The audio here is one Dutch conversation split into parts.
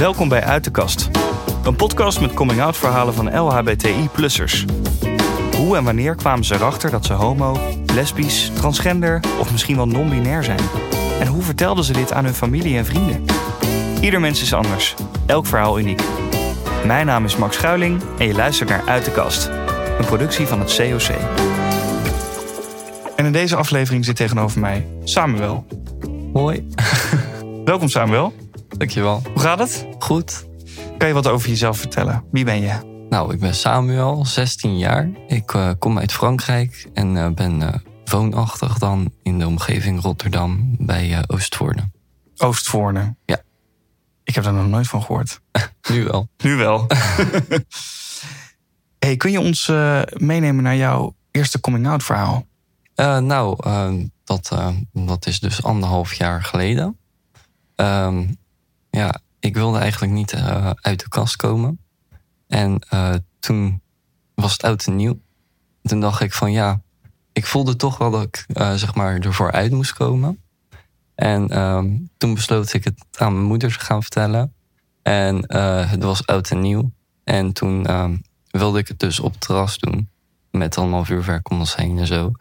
Welkom bij Uit de Kast. Een podcast met coming-out verhalen van LHBTI-plussers. Hoe en wanneer kwamen ze erachter dat ze homo, lesbisch, transgender of misschien wel non-binair zijn? En hoe vertelden ze dit aan hun familie en vrienden? Ieder mens is anders, elk verhaal uniek. Mijn naam is Max Schuiling en je luistert naar Uit de Kast, een productie van het COC. En in deze aflevering zit tegenover mij Samuel. Hoi. Welkom Samuel. Dankjewel. Hoe gaat het? Goed. Kan je wat over jezelf vertellen? Wie ben je? Nou, ik ben Samuel, 16 jaar. Ik uh, kom uit Frankrijk en uh, ben uh, woonachtig dan in de omgeving Rotterdam bij Oostvoorne. Oostvoorne? Ja. Ik heb daar nog nooit van gehoord. nu wel. Nu wel. hey, kun je ons meenemen naar jouw eerste coming-out verhaal? nou, dat, dat is dus anderhalf jaar geleden. Um, ja, ik wilde eigenlijk niet uh, uit de kast komen. En uh, toen was het oud en nieuw. Toen dacht ik van ja, ik voelde toch wel dat ik uh, zeg maar ervoor uit moest komen. En um, toen besloot ik het aan mijn moeder te gaan vertellen. En het was oud en nieuw. En toen um, wilde ik het dus op het terras doen. Met allemaal vuurwerk om ons heen en zo.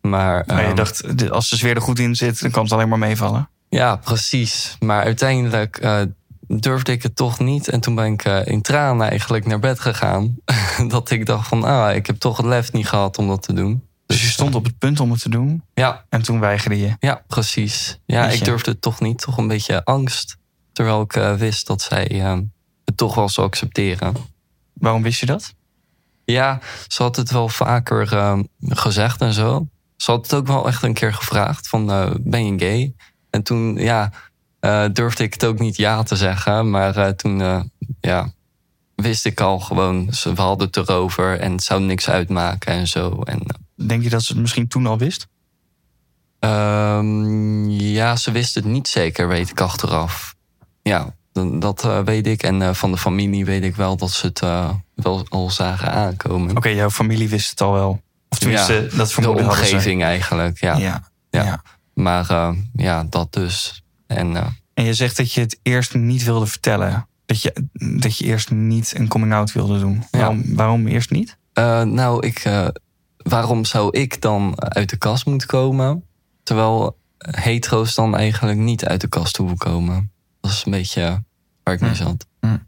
Maar, maar je um, dacht, als de sfeer er goed in zit, dan kan het alleen maar meevallen. Ja, precies. Maar uiteindelijk uh, durfde ik het toch niet. En toen ben ik uh, in tranen eigenlijk naar bed gegaan. dat ik dacht van, ah, ik heb toch het lef niet gehad om dat te doen. Dus je stond op het punt om het te doen? Ja. En toen weigerde je? Ja, precies. Ja, ik durfde het toch niet. Toch een beetje angst. Terwijl ik uh, wist dat zij het toch wel zou accepteren. Waarom wist je dat? Ja, ze had het wel vaker gezegd en zo. Ze had het ook wel echt een keer gevraagd van, ben je gay? En toen, ja, uh, durfde ik het ook niet ja te zeggen. Maar uh, toen, uh, ja, wist ik al gewoon, we hadden het erover en het zou niks uitmaken en zo. En, Denk je dat ze het misschien toen al wist? Um, ja, ze wist het niet zeker, weet ik achteraf. Ja, dat weet ik. En van de familie weet ik wel dat ze het wel al zagen aankomen. Oké, okay, jouw familie wist het al wel. Of tenminste, ja, dat vermoeden De omgeving eigenlijk, ja. Ja, ja. ja. Maar uh, ja, dat dus. En, uh, en je zegt dat je het eerst niet wilde vertellen. Dat je, dat je eerst niet een coming-out wilde doen. Ja. Waarom, waarom eerst niet? Uh, nou, ik, waarom zou ik dan uit de kast moeten komen? Terwijl hetero's dan eigenlijk niet uit de kast hoeven komen. Dat is een beetje waar ik mee zat. Mm.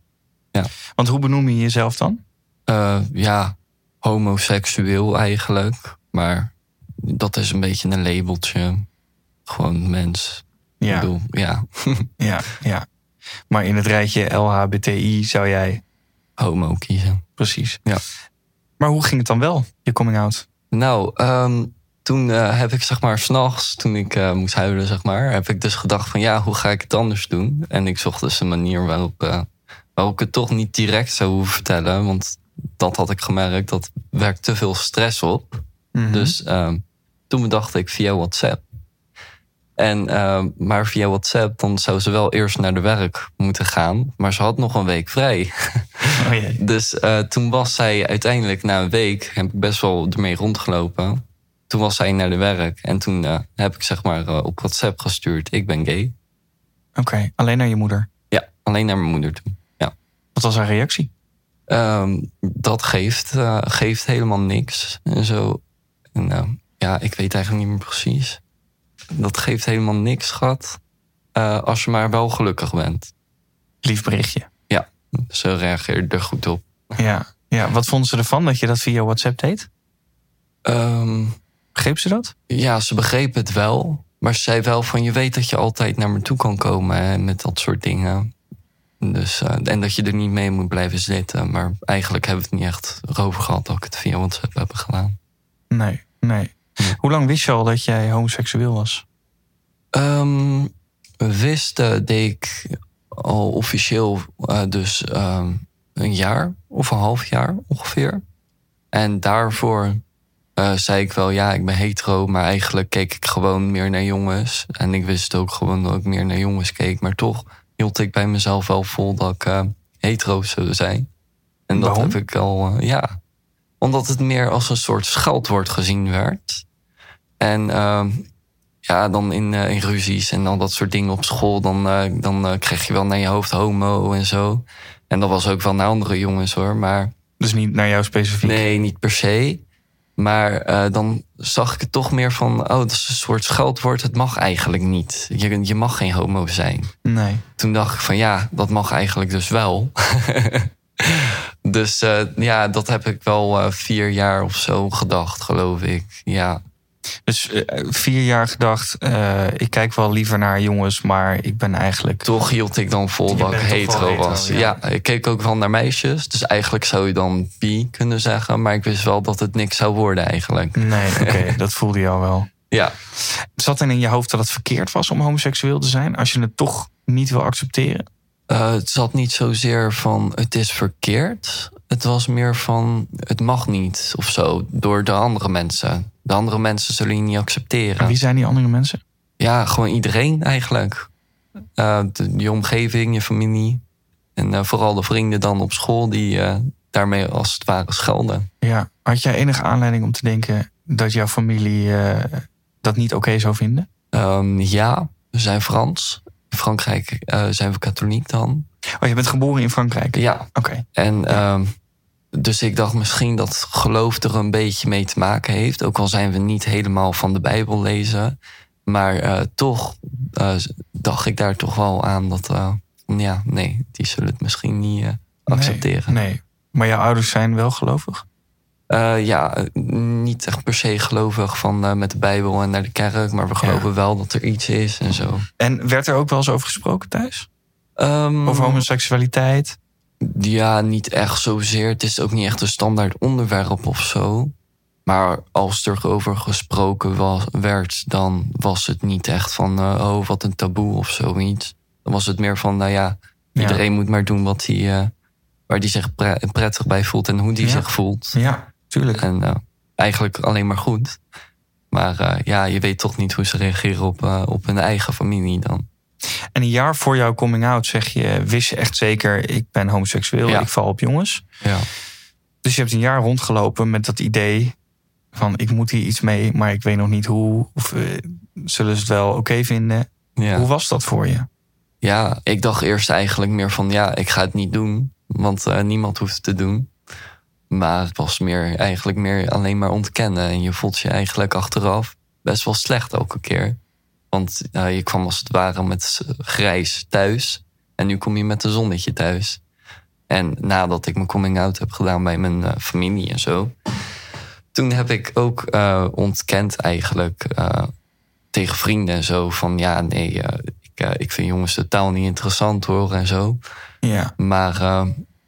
Ja. Want hoe benoem je jezelf dan? ja, homoseksueel eigenlijk. Maar dat is een beetje een labeltje gewoon mens. Ja. Ik bedoel, ja. ja, ja. Maar in het rijtje LHBTI zou jij... Homo kiezen. Precies. Ja. Maar hoe ging het dan wel, je coming out? Nou, um, toen uh, heb ik zeg maar s'nachts, toen ik uh, moest huilen zeg maar... heb ik dus gedacht van ja, hoe ga ik het anders doen? En ik zocht dus een manier waarop, uh, waarop ik het toch niet direct zou hoeven vertellen. Want dat had ik gemerkt, dat werkt te veel stress op. Mm -hmm. Dus um, toen bedacht ik via WhatsApp en, uh, maar via WhatsApp, dan zou ze wel eerst naar de werk moeten gaan. Maar ze had nog een week vrij. Oh jee. dus uh, toen was zij uiteindelijk na een week, heb ik best wel ermee rondgelopen. Toen was zij naar de werk. En toen uh, heb ik zeg maar op WhatsApp gestuurd, ik ben gay. Oké, okay. alleen naar je moeder? Ja, alleen naar mijn moeder toen. Ja. Wat was haar reactie? Um, dat geeft, geeft helemaal niks en zo. En ja, ik weet eigenlijk niet meer precies dat geeft helemaal niks, schat. Uh, als je maar wel gelukkig bent. Lief berichtje. Ja, ze reageerde er goed op. Ja, ja. wat vonden ze ervan dat je dat via WhatsApp deed? Um, begreep ze dat? Ja, ze begreep het wel. Maar ze zei wel van je weet dat je altijd naar me toe kan komen hè, met dat soort dingen. Dus, uh, en dat je er niet mee moet blijven zitten. Maar eigenlijk hebben we het niet echt erover gehad dat ik het via WhatsApp heb gedaan. Nee, nee. Hoe lang wist je al dat jij homoseksueel was? Um, wist uh, deed ik al officieel uh, dus um, een jaar of een half jaar ongeveer. En daarvoor uh, zei ik wel, ja, ik ben hetero, maar eigenlijk keek ik gewoon meer naar jongens. En ik wist ook gewoon dat ik meer naar jongens keek. Maar toch hield ik bij mezelf wel vol dat ik hetero zou zijn. En dat Waarom? heb ik al, ja. Omdat het meer als een soort scheldwoord gezien werd. En uh, ja, dan in, eh, in ruzies en al dat soort dingen op school, dan, eh, dan eh, krijg je wel naar je hoofd homo en zo. En dat was ook wel naar andere jongens hoor. Maar Dus niet naar jou specifiek. nee, niet per se. Maar dan zag ik het toch meer van, oh, dat is een soort scheldwoord. Het mag eigenlijk niet. Je, je mag geen homo zijn. Nee. Toen dacht ik van, ja, dat mag eigenlijk dus wel. dus ja, dat heb ik wel vier jaar of zo gedacht, geloof ik. Ja, Dus eh, vier jaar gedacht, eh, ik kijk wel liever naar jongens, maar ik ben eigenlijk... toch hield ik dan vol dat ik hetero hetero, was. ja. Ja. ik keek ook wel naar meisjes. Dus eigenlijk zou je dan bi kunnen zeggen. Maar ik wist wel dat het niks zou worden eigenlijk. Nee, oké, dat voelde je al wel. Ja, Zat er in je hoofd dat het verkeerd was om homoseksueel te zijn? Als je het toch niet wil accepteren? Eh, het zat niet zozeer van het is verkeerd. Het was meer van het mag niet of zo. Door de andere mensen. De andere mensen zullen je niet accepteren. En wie zijn die andere mensen? Ja, gewoon iedereen eigenlijk. Eh, de, je omgeving, je familie. En eh, vooral de vrienden dan op school die daarmee als het ware schelden. Ja. Had jij enige aanleiding om te denken dat jouw familie dat niet oké zou vinden? Ehm, ja, we zijn Frans. In Frankrijk eh, zijn we katholiek dan. Oh, je bent geboren in Frankrijk? Ja, Oké. en ehm, dus ik dacht misschien dat geloof er een beetje mee te maken heeft. Ook al zijn we niet helemaal van de Bijbel lezen. Maar eh, toch eh, dacht ik daar toch wel aan dat... ja, nee, die zullen het misschien niet accepteren. Nee, nee. Maar jouw ouders zijn wel gelovig? Eh, ja, niet echt per se gelovig van eh, met de Bijbel en naar de kerk. Maar we geloven wel dat er iets is en zo. En werd er ook wel eens over gesproken thuis? Ehm, Over homoseksualiteit? Ja, niet echt zozeer. Het is ook niet echt een standaard onderwerp of zo. Maar als er over gesproken was, werd, dan was het niet echt van, eh, oh, wat een taboe of zoiets. Dan was het meer van, nou ja, Ja. iedereen moet maar doen wat hij, waar hij zich pre- prettig bij voelt en hoe Ja. zich voelt. Ja, tuurlijk. En eh, eigenlijk alleen maar goed. Maar eh, ja, je weet toch niet hoe ze reageren op, eh, op hun eigen familie dan. En een jaar voor jouw coming out zeg je, wist je echt zeker, ik ben homoseksueel, Ja. ik val op jongens. Ja. Dus je hebt een jaar rondgelopen met dat idee van, ik moet hier iets mee, maar ik weet nog niet hoe. Of zullen ze het wel oké vinden? Ja. Hoe was dat voor je? Ja, ik dacht eerst eigenlijk meer van ja, ik ga het niet doen. Want niemand hoeft het te doen. Maar het was meer, eigenlijk meer alleen maar ontkennen. En je voelt je eigenlijk achteraf best wel slecht elke keer. Want je kwam als het ware met grijs thuis. En nu kom je met een zonnetje thuis. En nadat ik mijn coming out heb gedaan bij mijn eh, familie en zo. Toen heb ik ook eh, ontkend eigenlijk eh, tegen vrienden en zo. Van ja, nee, ik, ik vind jongens totaal niet interessant hoor en zo. Ja, Maar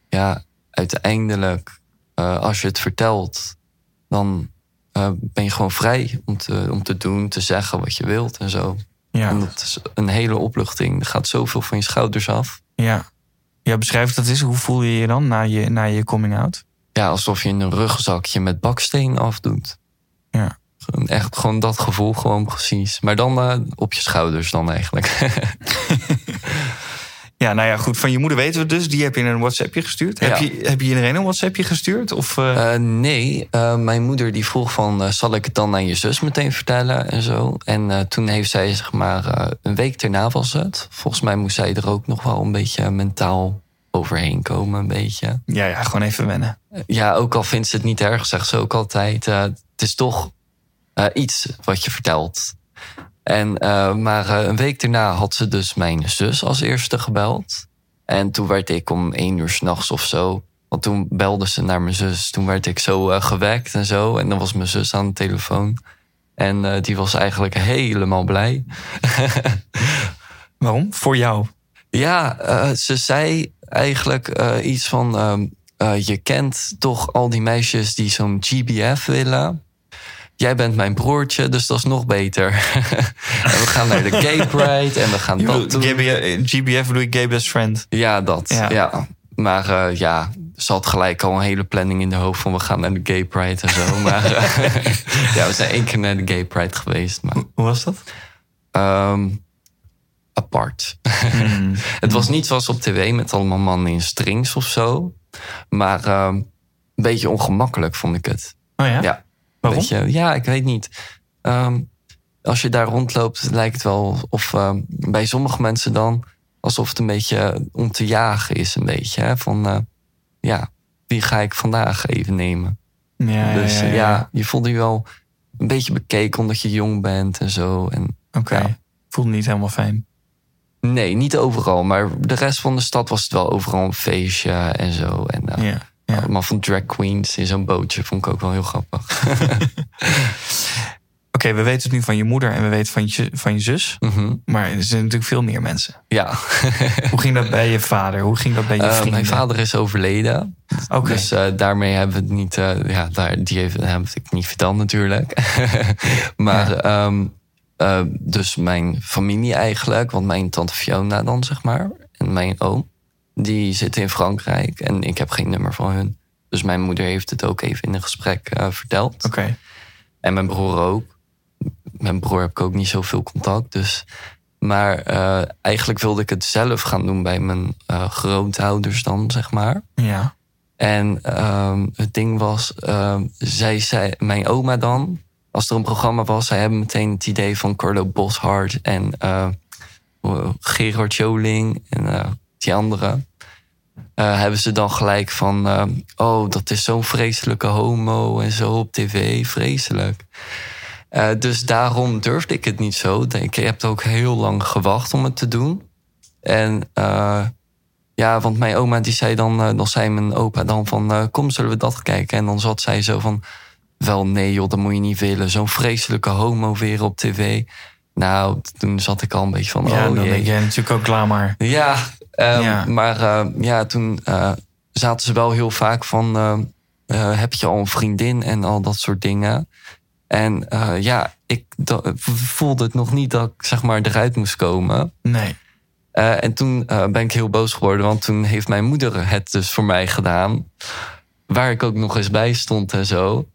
ja, uiteindelijk, eh, als je het vertelt, dan eh, ben je gewoon vrij om te, om te doen, te zeggen wat je wilt en zo. En ja, dat is een hele opluchting. Er gaat zoveel van je schouders af. ja. Ja, beschrijf dat eens. Hoe voel je je dan na je, na je coming out? Ja, alsof je een rugzakje met baksteen afdoet. Ja. Gewoon Echt gewoon dat gevoel, gewoon precies. Maar dan eh, op je schouders dan eigenlijk. Ja, nou ja, goed. Van je moeder weten we dus. Die heb je in een WhatsAppje gestuurd. Heb, je, heb je iedereen een WhatsAppje gestuurd? Of, eh, Eh, nee, eh, mijn moeder die vroeg van... zal ik het dan aan je zus meteen vertellen en zo. En toen heeft zij, zeg maar, een week daarna was het. Volgens mij moest zij er ook nog wel een beetje mentaal overheen komen, een beetje. ja, ja, gewoon even wennen. Ja, ook al vindt ze het niet erg, zegt ze ook altijd... het is toch iets wat je vertelt. En, eh, maar eh, een week daarna had ze dus mijn zus als eerste gebeld. En toen werd ik om één uur s'nachts of zo. Want toen belde ze naar mijn zus. Toen werd ik zo eh, gewekt en zo. En dan was mijn zus aan de telefoon. En die was eigenlijk helemaal blij. Waarom? Voor jou. Ja, ze zei eigenlijk iets van... ehm, eh, je kent toch al die meisjes die zo'n GBF willen? Jij bent mijn broertje, dus dat is nog beter. en we gaan naar de gay pride en we gaan dat doen. GB, GBF bedoel je gay best friend. Ja, dat. Ja. Ja. Maar eh, ja, ze had gelijk al een hele planning in de hoofd van we gaan naar de gay pride en zo. maar eh, ja, we zijn één keer naar de gay pride geweest. Maar Hoe was dat? ehm, apart. Hmm. Het was niet zoals op tv met allemaal mannen in strings of zo. Maar ehm, een beetje ongemakkelijk vond ik het. Oh ja? Ja. Waarom? Beetje, ja, ik weet niet. Ehm, als je daar rondloopt, lijkt het wel of uh, bij sommige mensen dan alsof het een beetje om te jagen is, een beetje. Hè? Van uh, ja, wie ga ik vandaag even nemen? Ja, dus ja, ja, ja, je voelt je wel een beetje bekeken omdat je jong bent en zo. En, Oké, voelde niet helemaal fijn. Nee, niet overal. Maar de rest van de stad was het wel overal een feestje en zo. En uh, Ja, ja. allemaal van drag queens in zo'n bootje. Vond ik ook wel heel grappig. Oké, we weten het nu van je moeder en we weten van je, van je zus. Mhm. Maar er zijn natuurlijk veel meer mensen. Ja, Hoe ging dat bij je vader? Hoe ging dat bij je Eh, vrienden? mijn vader is overleden. Oké, Dus eh, daarmee hebben we het niet, eh, ja, daar, die heeft, heb ik niet verteld natuurlijk. maar ehm, eh, dus mijn familie eigenlijk, want mijn tante Fiona dan zeg maar, en mijn oom, die zitten in Frankrijk en ik heb geen nummer van hun. Dus mijn moeder heeft het ook even in een gesprek eh, verteld. oké. En mijn broer ook. Mijn broer heb ik ook niet zoveel contact. Dus. Maar eh, eigenlijk wilde ik het zelf gaan doen bij mijn eh, grootouders dan, zeg maar. Ja, En ehm, het ding was, ehm, zij zei, mijn oma dan, als er een programma was, zij hebben meteen het idee van Carlo Boshart en Gerard Joling en die andere. Eh, hebben ze dan gelijk van, eh, oh, dat is zo'n vreselijke homo en zo op tv, vreselijk. Eh, dus daarom durfde ik het niet zo. Ik heb ook heel lang gewacht om het te doen. En ja, want mijn oma die zei dan, dan zei mijn opa dan van, kom zullen we dat kijken? En dan zat zij zo van, wel nee joh, dat moet je niet willen. Zo'n vreselijke homo weer op tv. Nou, toen zat ik al een beetje van, ja oh dan jee. natuurlijk ook klaar maar. Ja, ehm, Ja. maar eh, ja, toen eh, zaten ze wel heel vaak van... eh, heb je al een vriendin en al dat soort dingen. En ja, ik voelde het nog niet dat ik zeg maar eruit moest komen. Nee. En toen ben ik heel boos geworden, want toen heeft mijn moeder het dus voor mij gedaan. Waar ik ook nog eens bij stond en zo.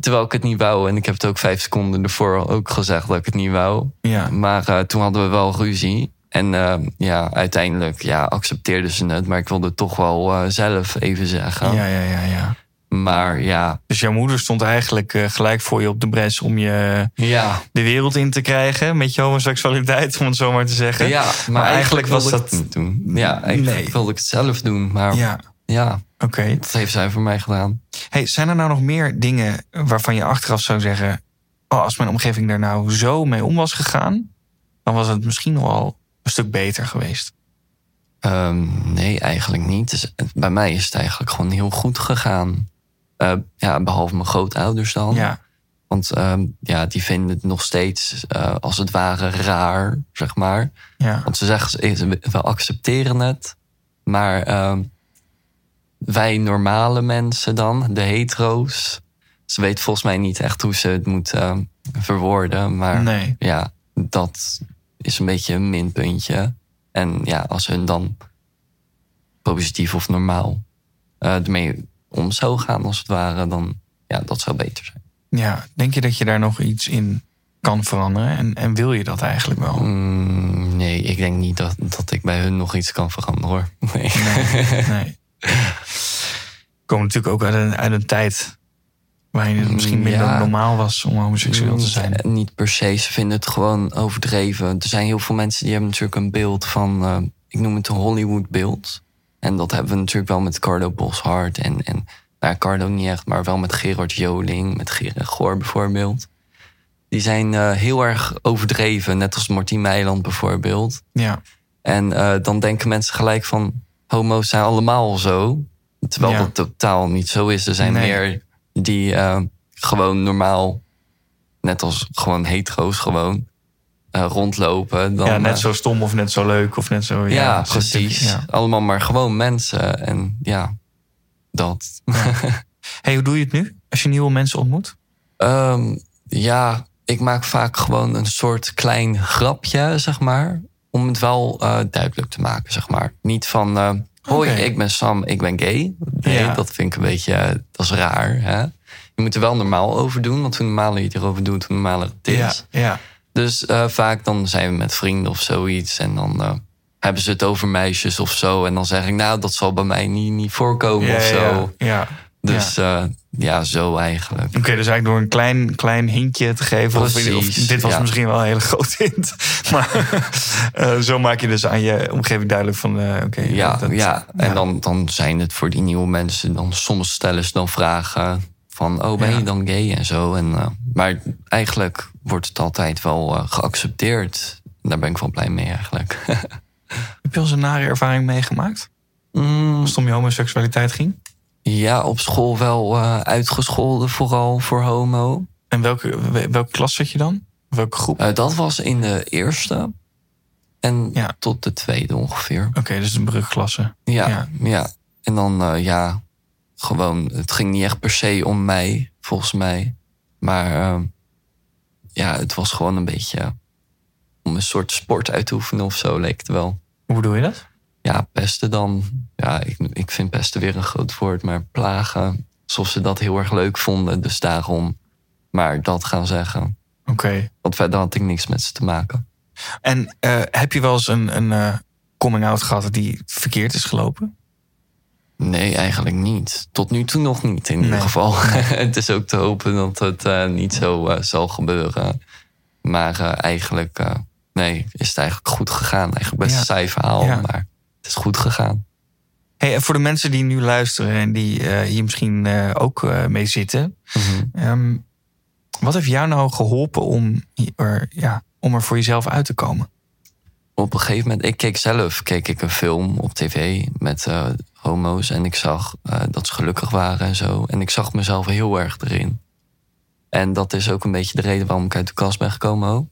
Terwijl ik het niet wou. En ik heb het ook vijf seconden ervoor ook gezegd dat ik het niet wou. Ja, Maar toen hadden we wel ruzie. En eh, ja, uiteindelijk ja, accepteerden ze het. Maar ik wilde het toch wel eh, zelf even zeggen. ja, ja, ja, ja. Maar ja, Dus jouw moeder stond eigenlijk eh, gelijk voor je op de bres om je ja, de wereld in te krijgen met je homoseksualiteit, om het zo maar te zeggen. ja. Maar, Maar eigenlijk eigenlijk was wilde ik dat- het niet doen. Ja, eigenlijk Nee. wilde ik het zelf doen. Maar ja, Ja, oké. dat heeft zij voor mij gedaan. Hey, zijn er nou nog meer dingen waarvan je achteraf zou zeggen: oh, als mijn omgeving daar nou zo mee om was gegaan, dan was het misschien wel een stuk beter geweest? Ehm, nee, eigenlijk niet. Dus, bij mij is het eigenlijk gewoon heel goed gegaan. Eh, ja, behalve mijn grootouders dan. Ja, Want ehm, ja, die vinden het nog steeds eh, als het ware raar, zeg maar. ja, Want ze zeggen, ze- we accepteren het. Maar ehm, wij normale mensen dan, de hetero's... ze weten volgens mij niet echt hoe ze het moeten verwoorden. Maar nee. ja, dat is een beetje een minpuntje. En ja, als hun dan positief of normaal eh ermee om zou gaan, als het ware, dan ja, dat zou beter zijn. Ja, denk je dat je daar nog iets in kan veranderen? En, en wil je dat eigenlijk wel? Mm, nee, ik denk niet dat, dat ik bij hun nog iets kan veranderen hoor. Nee. Nee. nee. Ik kom natuurlijk ook uit een, uit een tijd waarin het misschien minder Ja. normaal was om homoseksueel te zijn. Niet per se, ze vinden het gewoon overdreven. Er zijn heel veel mensen die hebben natuurlijk een beeld van, eh, ik noem het een Hollywood beeld. En dat hebben we natuurlijk wel met Carlo Boshart en, en nou, Carlo niet echt, maar wel met Gerard Joling, met Gerard Goor bijvoorbeeld. Die zijn eh, heel erg overdreven, net als Martien Meiland bijvoorbeeld. Ja, En eh, dan denken mensen gelijk van homo's zijn allemaal zo. Terwijl Ja. dat totaal niet zo is. Er zijn Nee. meer die eh, gewoon normaal, net als gewoon hetero's gewoon, eh, rondlopen. Dan, ja, net eh, zo stom of net zo leuk of net zo. Ja, precies. Ja. Allemaal maar gewoon mensen. En ja, dat. Hey, hoe doe je het nu als je nieuwe mensen ontmoet? Ehm, ja, ik maak vaak gewoon een soort klein grapje, zeg maar. Om het wel duidelijk te maken, zeg maar. Niet van, hoi, ik ben Sam, ik ben gay. Nee, Ja. dat vind ik een beetje, eh, dat is raar. Hè? Je moet er wel normaal over doen. Want hoe normaler je erover doet, hoe normaler het is. Ja, ja, Dus eh, vaak dan zijn we met vrienden of zoiets. En dan eh, hebben ze het over meisjes of zo. En dan zeg ik, nou, dat zal bij mij niet, niet voorkomen ja, of zo. ja, ja. Dus ja, ja zo eigenlijk. Oké, dus eigenlijk door een klein, klein hintje te geven. Of, Precies, of dit was ja. misschien wel een hele grote hint. Maar eh, zo maak je dus aan je omgeving duidelijk van... eh, oké, Ja, dat- ja. en dan, dan zijn het voor die nieuwe mensen... dan soms stellen ze dan vragen van... oh, ben Ja. je dan gay en zo. En, eh, maar eigenlijk wordt het altijd wel eh, geaccepteerd. Daar ben ik wel blij mee eigenlijk. Heb je al eens een nare ervaring meegemaakt? Mm, Als het om je homoseksualiteit ging? Ja, op school wel eh, uitgescholden, vooral voor homo. En welke, wel- welke klas zat je dan? Welke groep? Eh, dat was in de eerste. En Ja. tot de tweede ongeveer. Oké, dus een brugklasse. Ja, Ja. ja. En dan, eh, ja, gewoon, het ging niet echt per se om mij, volgens mij. Maar eh, ja, het was gewoon een beetje om een soort sport uit te oefenen of zo, leek het wel. Hoe bedoel je dat? Ja, pesten dan. Ja, ik, ik vind pesten weer een groot woord, maar plagen. Alsof ze dat heel erg leuk vonden, dus daarom. Maar dat gaan zeggen. Oké. Want verder had ik niks met ze te maken. En eh, heb je wel eens een, een eh, coming-out gehad die verkeerd is gelopen? Nee, eigenlijk niet. Tot nu toe nog niet, in ieder geval. het is ook te hopen dat het eh, niet zo zal gebeuren. Maar eigenlijk, nee, is het eigenlijk goed gegaan. Eigenlijk best Ja. een saai verhaal, Ja. maar het is goed gegaan. Hey, en voor de mensen die nu luisteren en die eh, hier misschien eh, ook eh, mee zitten. ehm, wat heeft jou nou geholpen om er, ja, om er voor jezelf uit te komen? Op een gegeven moment, ik keek zelf, keek ik een film op tv met homo's. En ik zag dat ze gelukkig waren en zo. En ik zag mezelf heel erg erin. En dat is ook een beetje de reden waarom ik uit de kast ben gekomen ook.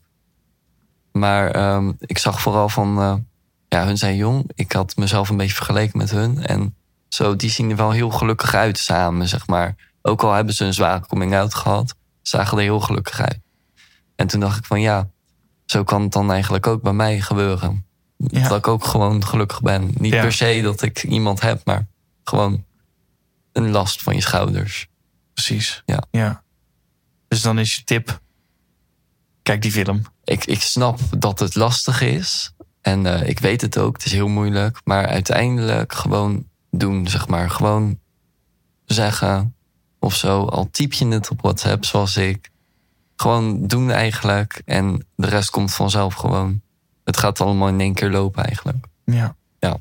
Maar ehm, ik zag vooral van, ja, hun zijn jong. Ik had mezelf een beetje vergeleken met hun. En zo, die zien er wel heel gelukkig uit samen, zeg maar. Ook al hebben ze een zware coming-out gehad, zagen er heel gelukkig uit. En toen dacht ik van, ja, zo kan het dan eigenlijk ook bij mij gebeuren. Ja. Dat ik ook gewoon gelukkig ben. Niet Ja. per se dat ik iemand heb, maar gewoon een last van je schouders. Precies. Ja. ja. Dus dan is je tip: kijk die film. Ik, ik snap dat het lastig is. En eh, ik weet het ook, het is heel moeilijk. Maar uiteindelijk gewoon doen, zeg maar. Gewoon zeggen of zo. Al typ je het op WhatsApp, zoals ik. Gewoon doen eigenlijk. En de rest komt vanzelf gewoon. Het gaat allemaal in één keer lopen eigenlijk. Ja. Ja.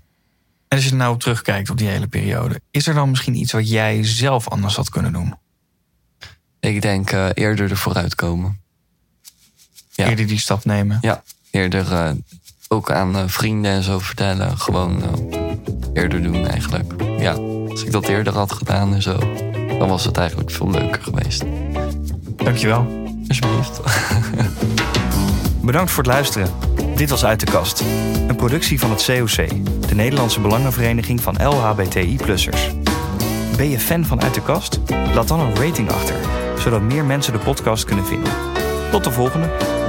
En als je nou terugkijkt op die hele periode, is er dan misschien iets wat jij zelf anders had kunnen doen? Ik denk eh, eerder ervoor uitkomen. Ja. Eerder die stap nemen. Ja, eerder eh, ook aan eh, vrienden en zo vertellen. Gewoon eh, eerder doen eigenlijk. Ja, als ik dat eerder had gedaan en zo, dan was het eigenlijk veel leuker geweest. Dankjewel. Alsjeblieft. Bedankt voor het luisteren. Dit was Uit de Kast. Een productie van het COC, de Nederlandse Belangenvereniging van LHBTI-plussers. Ben je fan van Uit de Kast? Laat dan een rating achter, zodat meer mensen de podcast kunnen vinden. Tot de volgende!